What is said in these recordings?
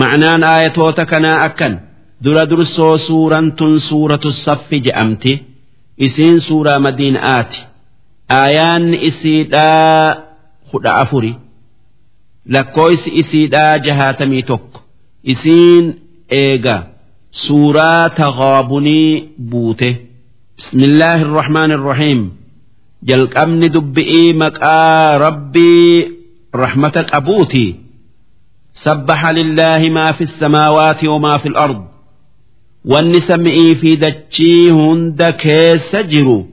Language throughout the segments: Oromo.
معنان آية توتكنا أكن درا درسو سورة سورة الصف جأمتي إسين سورة مدين آتي آيان إسيدا خد أفري لكويس إسيدا جهاتمي توك إسين إيغا سورة تغابني بوته بسم الله الرحمن الرحيم جل أمن دبئي مكآ ربي رحمتك أبوتي سبح لله ما في السماوات وما في الأرض wanni samii fi dachii hunda keessa jiru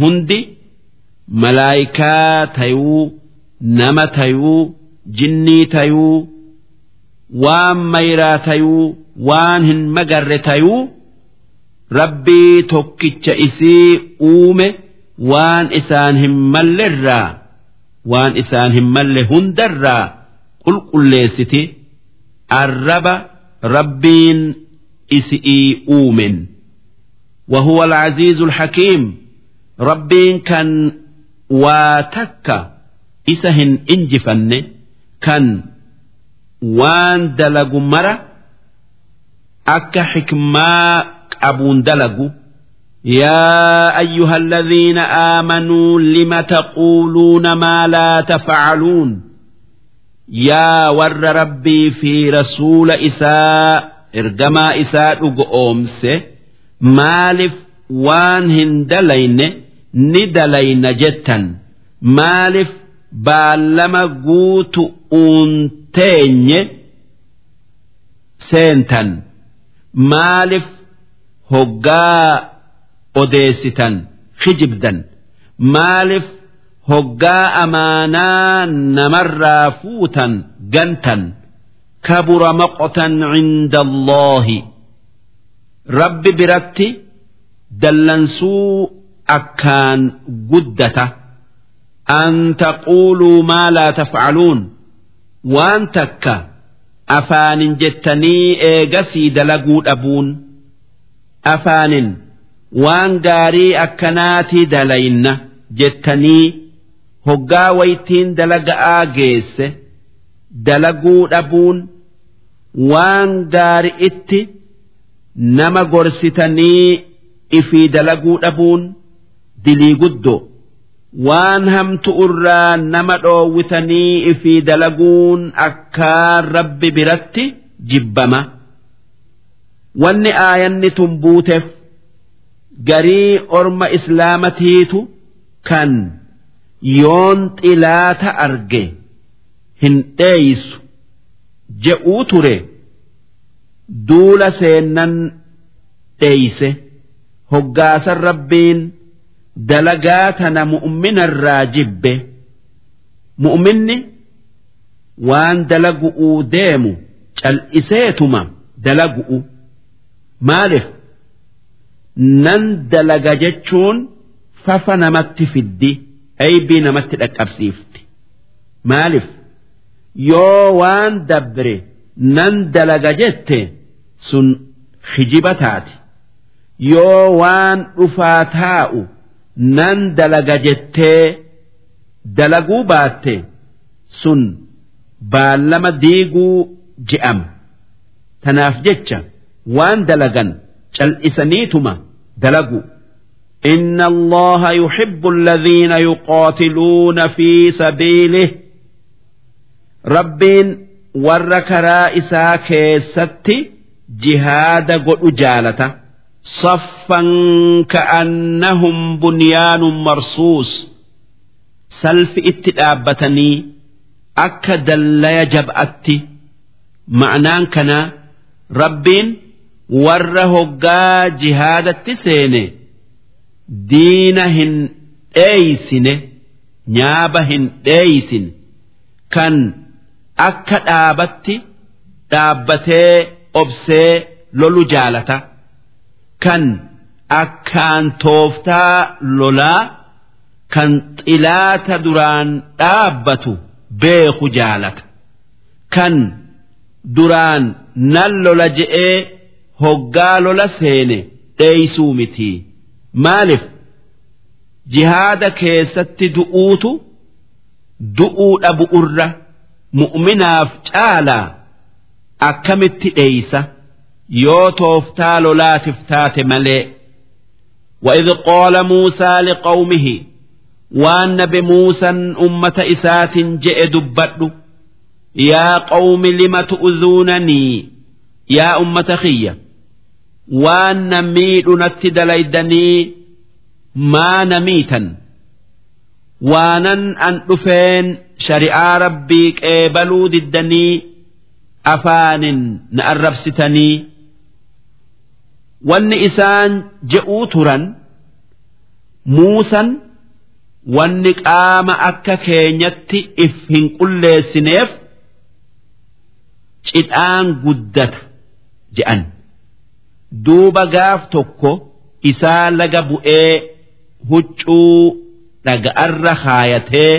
hundi malaayikaa tayuu nama tayuu jinnii tayuu waan mayraa tayuu waan hin magarre tayuu rabbii tokkicha isii uume waan isaan hin mallerraa waan isaan hin malle hundarraa qulqulleessiti arraba rabbiin isi'ii uumen وهو العزيز الحكيم ربين كان واتك إسهن إنجفن كان وان دلق مرة أك حكما أبون دلق يا أيها الذين آمنوا لم تقولون ما لا تفعلون yaa warra rabbii fi rasuula isaa ergamaa isaa dhugo oomse maaliif waan hin dalayne ni dalayna jettan. Maaliif baallama guutu uunteenye seentan. Maaliif hoggaa odeessitan kijibdan maaliif hoggaa amaanaa namarraa fuutan gantan kabura maqotan cinda Allaahi rabbi biratti dallansuu akkaan guddata. An taquuluu maa laa tafcaluun waan takka afaanin jettanii eegasii dalaguu dhabuun. Afaanin waan gaarii akkanaatii dalayna jettanii hoggaa waytiin dalaga'aa geesse dalaguu dhabuun waan gaari itti nama gorsitanii ifii dalaguu dhabuun dilii guddoo waan hamtu irraa nama dhoowwitanii ifii dalaguun akkaan rabbi biratti jibbama. Wanni aayanni tun buuteef garii orma islaamatiitu kan. Yoon xilaata arge. hin dheeysu je'uu ture duula seennan dheeyse hoggaasan rabbiin dalagaa tana mu'minarraa jibbe mu'minni waan dalagu'uu deemu cal'iseetuma dalagu'u. Maaliif nan dalaga jechuun fafa namatti fiddi aybii namatti dhaqqabsiifti. Maaliif? Yoo waan dabre nan dalaga jette sun hijiba taati. Yoo waan dhufaa taa'u nan dalaga jettee dalaguu baatte sun baallama diiguu je'ama. Tanaaf jecha waan dalagan cal'isaniituma dalagu إن الله يحب الذين يقاتلون في سبيله rabbiin warra karaa isaa keessatti jihaada godhu jaalata saffan ka'annahum bunyaanun marsuus salfi itti dhaabbatanii akka dallaya jab'atti ma'anaan kana rabbiin warra hoggaa jihaadatti seene diina hin dheeysine nyaaba hin dheeysin kan akka dhaabatti dhaabbatee obsee lolu jaalata kan akkaan tooftaa lolaa kan xilaata duraan dhaabbatu beeku jaalata kan duraan nan lola je'ee hoggaa lola seene dheeysuu miti maaliif jihaada keessatti du'uutu du'uu dhabu irra mu'minaaf caalaa akkamitti dheeysa yoo tooftaa lolaatif taate malee وإذ قال موسى لقومه وأن بموسى أمة إسات جئ دبت يا قوم لم تؤذونني يا أمة خيّة waan miidhu natti dalaydanii maa namiitan waanan an dhufeen shari'aa rabbii qeebaluu diddanii afaanin na arrabsitanii wanni isaan je'uu turan muusan wanni qaama akka keenyatti if hin qulleessineef cidhaan guddata je'an. Duuba gaaf tokko isaa laga bu'ee huccuu dhaga'arra kaayatee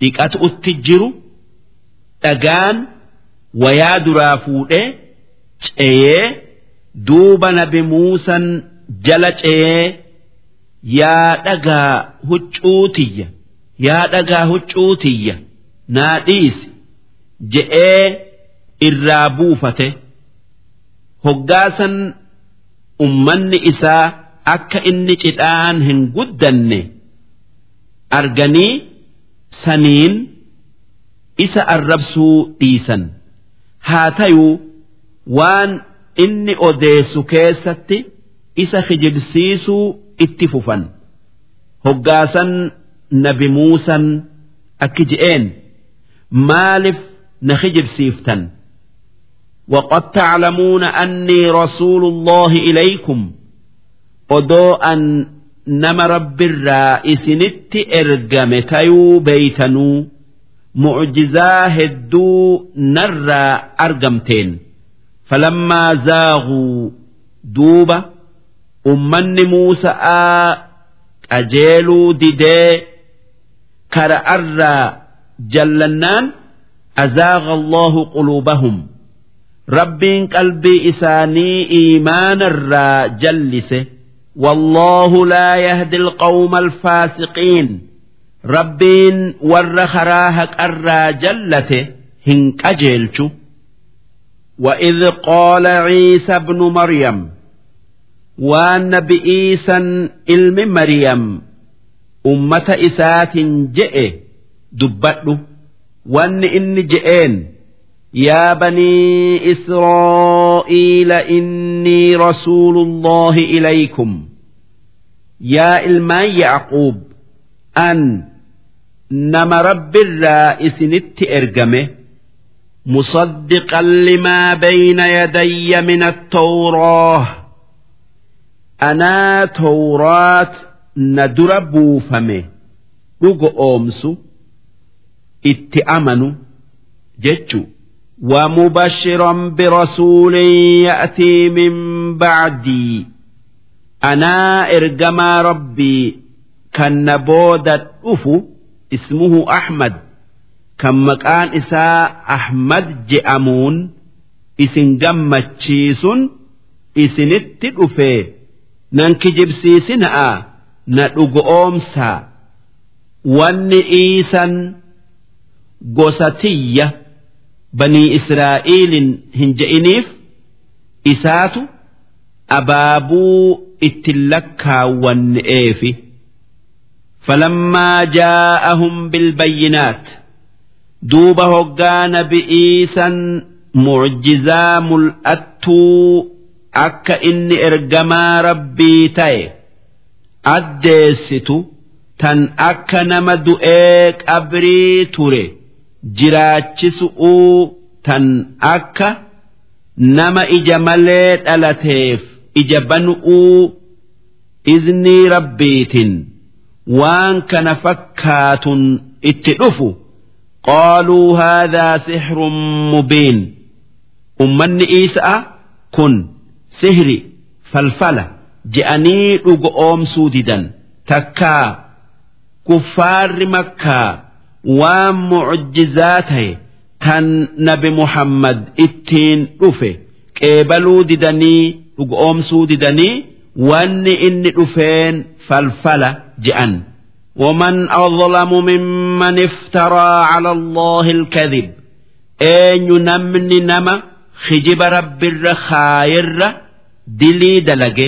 dhiqatuutti jiru dhagaan wayaa duraa fuudhee ceeyee duuba nabi muusan jala ceeyee yaa dhagaa huccuutiyya yaa dhagaa huccuutiyya naa dhiisi je'ee irraa buufate. Hoggaasan ummanni isaa akka inni cidhaan hin guddanne arganii saniin isa arrabsuu dhiisan. Haa tayuu waan inni odeessu keessatti isa kijibsiisuu itti fufan. Hoggaasan nabi muusan akki je'een maaliif na kijibsiiftan وقد تعلمون أني رسول الله إليكم odoo an nama rabbirraa isinitti ergame tayuu beeytanuu mucjizaa hedduu narraa argamteen falammaa zaaguu duuba ummanni muusa'aa qajeeluu didee kara'arraa jallannaan azaaga allahu quluubahum rabbiin qalbii isaanii iimaanarraa jallise والله لا يهدي القوم الفاسقين ربين ور خراهك الرا جلته هنك أجيلشو وإذ قال عيسى ابن مريم والنبي إيسى علم مريم أمة إسات جئ دبته وأن إن جئين يا بني إسرائيل إني رسول الله إليكم. يا إلمان يعقوب أن نما رب الرائس نت إرجمه مصدقا لما بين يدي من التوراة. أنا توراة ندر بوفمه. رجو أمسو اتأمنوا جتشو ومبشرا برسول يأتي من بعدي أنا إرجما ربي كان بودة أفو اسمه أحمد كم مكان إساء أحمد جأمون إسن جمت شيسون إسن التلفي ننكجب سيسنا ندق أمسا وان قوستيه banii israa'eliin hin je'iniif isaatu abaabuu ittiin lakkaawwanne'eefi falammaa jaa'ahum bilbayyinaat duuba hoggaa nabi'iisan mucjizaa mul'attuu akka inni ergamaa rabbii ta'e addeessitu tan akka nama du'ee qabrii ture. Jiraachisu'uu tan akka nama ija malee dhalateef ija banu'uu iznii rabbiitin waan kana fakkaatun itti dhufu. Qaaluu haadhaa sixrun mubiin. Ummanni Iisaa kun sihri falfala je'anii dhugo oomsuu didan. Takkaa kuffaarri makkaa waan mucjizaa ta'e tan nabi muhammad ittiin dhufe qeebaluu didanii dhugoomsuu didanii wanni inni dhufeen falfala je'an ومن أظلم ممن افترى على الله الكذب أين نمن نما hijiba rabbirra kaayirra dilii dalage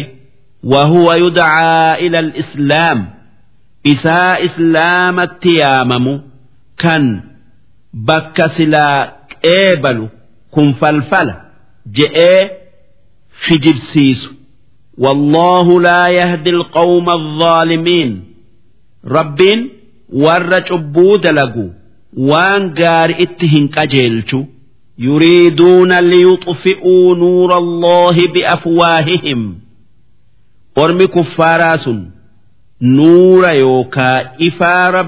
وهو يدعى إلى الإسلام إساء إسلام التيامم كان بك سلا قبل كن فلفل جئ خجب سيس والله لا يهدي القوم الظالمين رب ور عبود لقو وان قار اتهن كجيلشو يريدون ليطفئوا نور الله بأفواههم ormi kuffaaraa sun nuura yookaa ifaa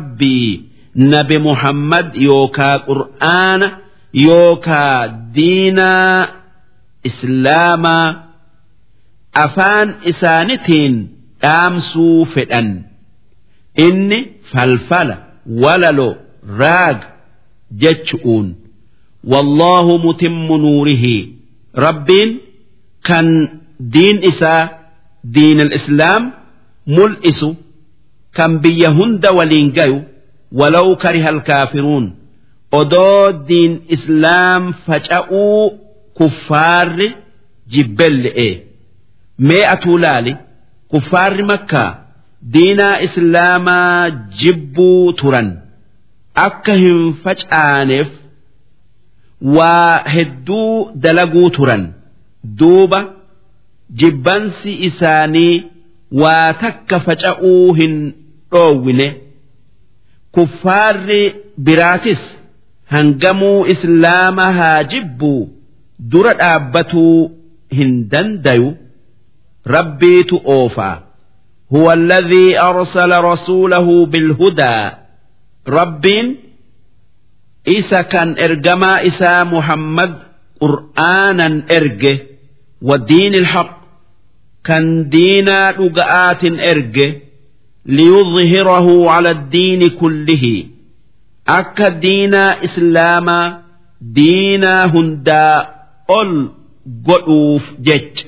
nabi muhammad yookaa qur'aana yookaa diinaa islaamaa afaan isaanitiin dhaamsuu fedhan. Inni falfala walalo raag jechu'uun wallaahu mutimmu nuurihi. Rabbiin kan diin isaa diin al-islaam mul'isu kan biyya hunda waliin gayu walaw kariha alkaafiruun odoo diin islaam faca'uu kuffaarri jibbelle'e mee atuu laali kuffaarri makkaa diinaa islaamaa jibbuu turan akka hin facaaneef waa hedduu dalaguu turan duuba jibbansi isaanii waa takka faca'uu hin dhoowwine kuffaarri biraatis hangamuu islaama haa jibbuu dura dhaabbatuu hin dandayu rabbiitu oofaa هو الذي أرسل رسوله بالهدى رب إسا كان إرجما إسا محمد قرآنا إرجه والدين الحق كان دينا رقآت إرجه liyudhhirahu ala diini kullihi akka diinaa islaamaa diinaa hundaa ol godhuuf jech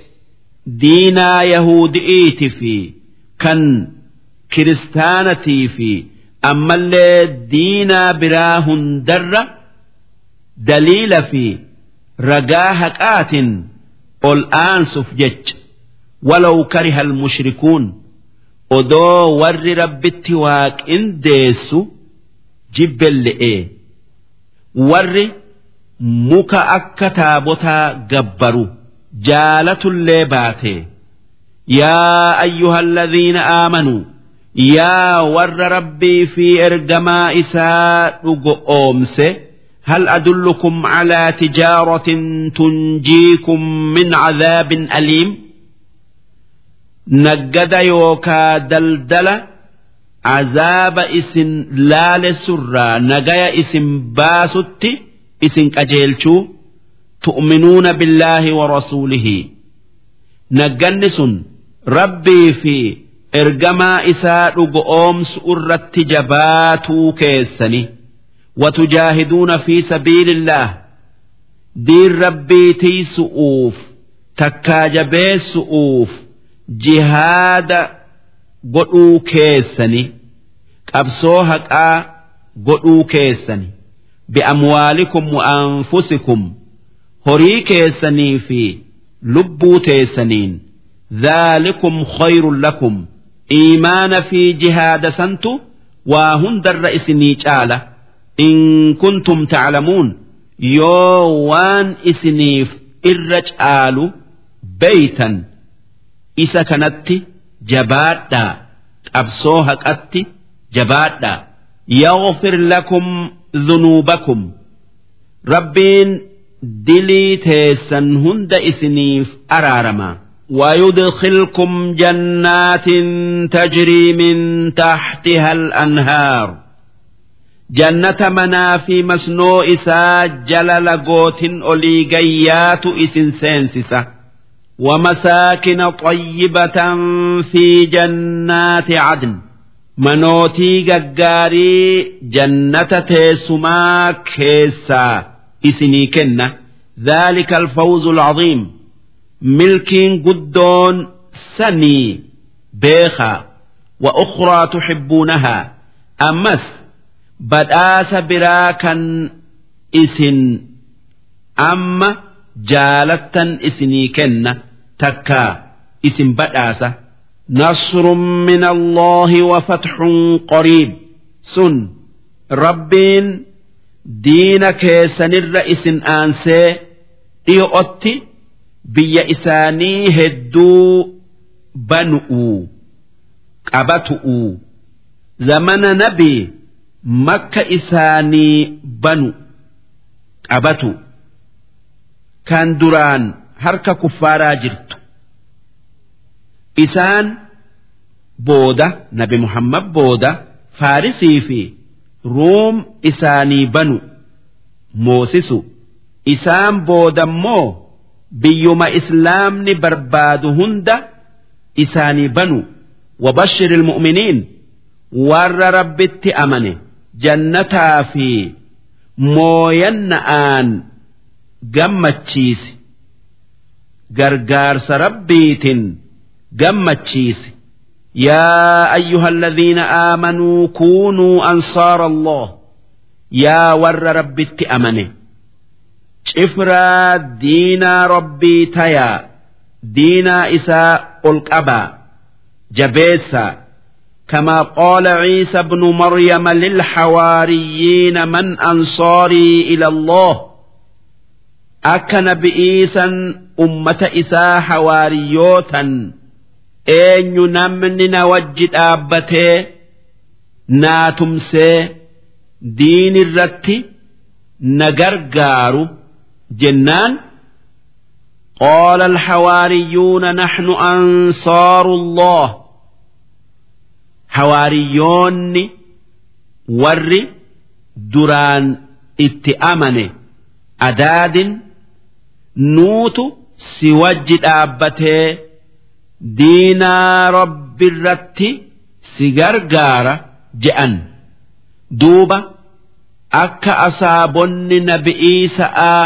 diinaa yahudi'iiti fi kan kiristaanatii fi ammallee diinaa biraa hundarra daliila fi ragaa haqaatin ol aansuuf jech walau kariha almushrikuun odoo warri rabbitti waaqindeessu jibbelle'e warri muka akka taabotaa gabbaru jaalatullee baate yaa ayyuha alladhiina aamanuu yaa warra rabbii fi ergamaa isaa dhugo oomse هل أدلكم على تجارة تنجيكم من عذاب أليم Naggada yookaa daldala azaaba isin laalessurraa nagaya isin baasutti isin qajeelchuu tu'minuuna billaahi wa rasuulihi. Nagganni sun rabbii fi ergamaa isaa dhugo oomsu irratti jabaatuu keessani. Watujaahiduuna fi sabiilillah. Diin rabbii tiisu'uuf takkaa jabeessu'uuf jihaada godhuu keessani qabsoo haqaa godhuu keessani bi'amwaalikum wa anfusikum horii keessanii fi lubbuu teessaniin dhaalikum khayrun lakum iimaana fi jihaada santu waa hundarra isinii caala in kuntum taclamuun yoo waan isiniif irra caalu beeytan isa kanatti jabaadhaa qabsoo haqatti jabaadhaa yaghfir lakum dhunuubakum rabbiin dilii teessan hunda isiniif araarama ويدخلكم جنات تجري من تحتها الأنهار جنة منافي مسنو إسا جلل قوت أوليقيات إسن سينسسة ومساكن طيبة في جنات عدن منوتي قاري جنة تيسما كيسا إسني كنة ذلك الفوز العظيم ملك قدون سني بيخا وأخرى تحبونها أمس بدآس براكا إسن أما jaalattan isinii kenna takkaa isin badhaasa نصر من الله وفتح قريب sun rabbiin diina keessanirra isin aansee dhi'ootti biyya isaanii hedduu banu'u qabatu'u zamana nabii makka isaanii banu qabatu kan duraan harka kuffaaraa jirtu. Isaan booda nabi muhammad booda faarisii fi ruum isaanii banu moosisu. Isaan booda immoo biyyuma islaamni barbaadu hunda isaanii banu. Wabashiri ilmu'miniin warra rabbitti amane jannataa fi mooyanna'aan gammachiisi gargaarsa rabbiitin gammachiisi yaa ayyuhalladhiina aamanuu kuunuu ansaara allah yaa warra rabbitti amane cifraa diinaa rabbii tayaa diinaa isaa ol qabaa jabeessaa كما قال عيسى بن مريم للحواريين من أنصاري إلى الله أكن بإيسا أمة إساء حواريوتا eenyu namni na wajji dhaabbatee naa tumsee diin irratti na gargaaru jennaan قال الحواريون نحن أنصار الله حواريون ور دران اتأمن أداد nuutu si wajji dhaabbatee diinaa rabbi irratti si gargaara je'an duuba akka asaabonni nabi'ii sa'aa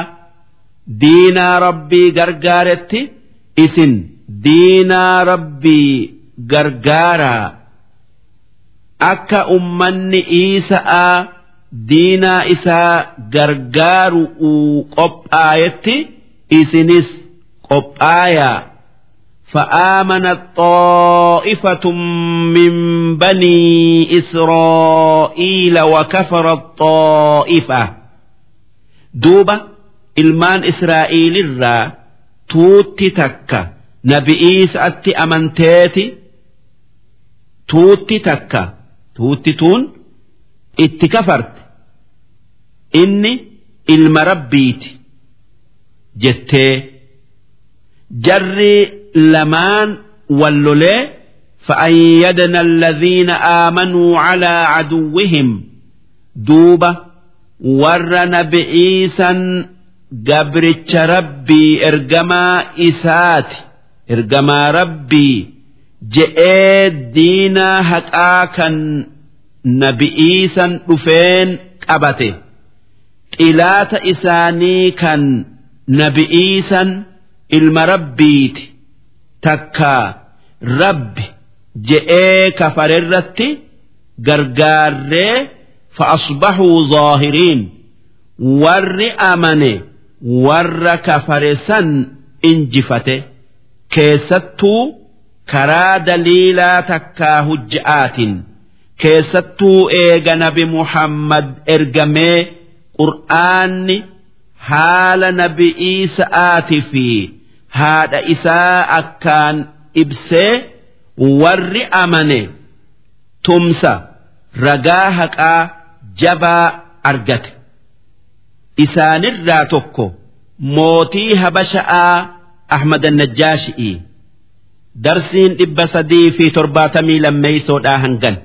diinaa rabbii gargaaretti isin diinaa rabbii gargaaraa akka ummanni iisa'aa diinaa isaa gargaaru qophaa'etti. isinis qophaayaa. فآمنت طائفة من بني إسرائيل وكفرت طائفة دوبة ilmaan Israa'iilirraa tuutti takka nabi'iisatti amanteeti tuutti takka tuutti tuun itti kafarte inni ilma rabbiiti jettee jarri lamaan wallolee فأيدنا الذين آمنوا على عدوهم دوبة ور نبئيسا قبرتش ربي إرجما إسات إرجما ربي جئ دينا هكاكا نبئيسا رفين قبته قلات إساني كان nabi'iisan ilma rabbiiti. Takkaa rabbi je'ee kafarerratti gargaarree fa'asbaxuu zaahiriin. Warri amane warra kafare san injifate. Keessattuu karaa daliilaa takkaa hujja'aatiin keessattuu eega nabi muhammad ergamee qur'aanni. Haala nabi'ii sa'aati fi. Haadha isaa akkaan ibsee warri amane tumsa ragaa haqaa jabaa argate. Isaanirraa tokko mootii habasha'aa ahmad najjaashi'ii darsiin dhibba sadii fi torbaatamii lammeeysoodhaa hangan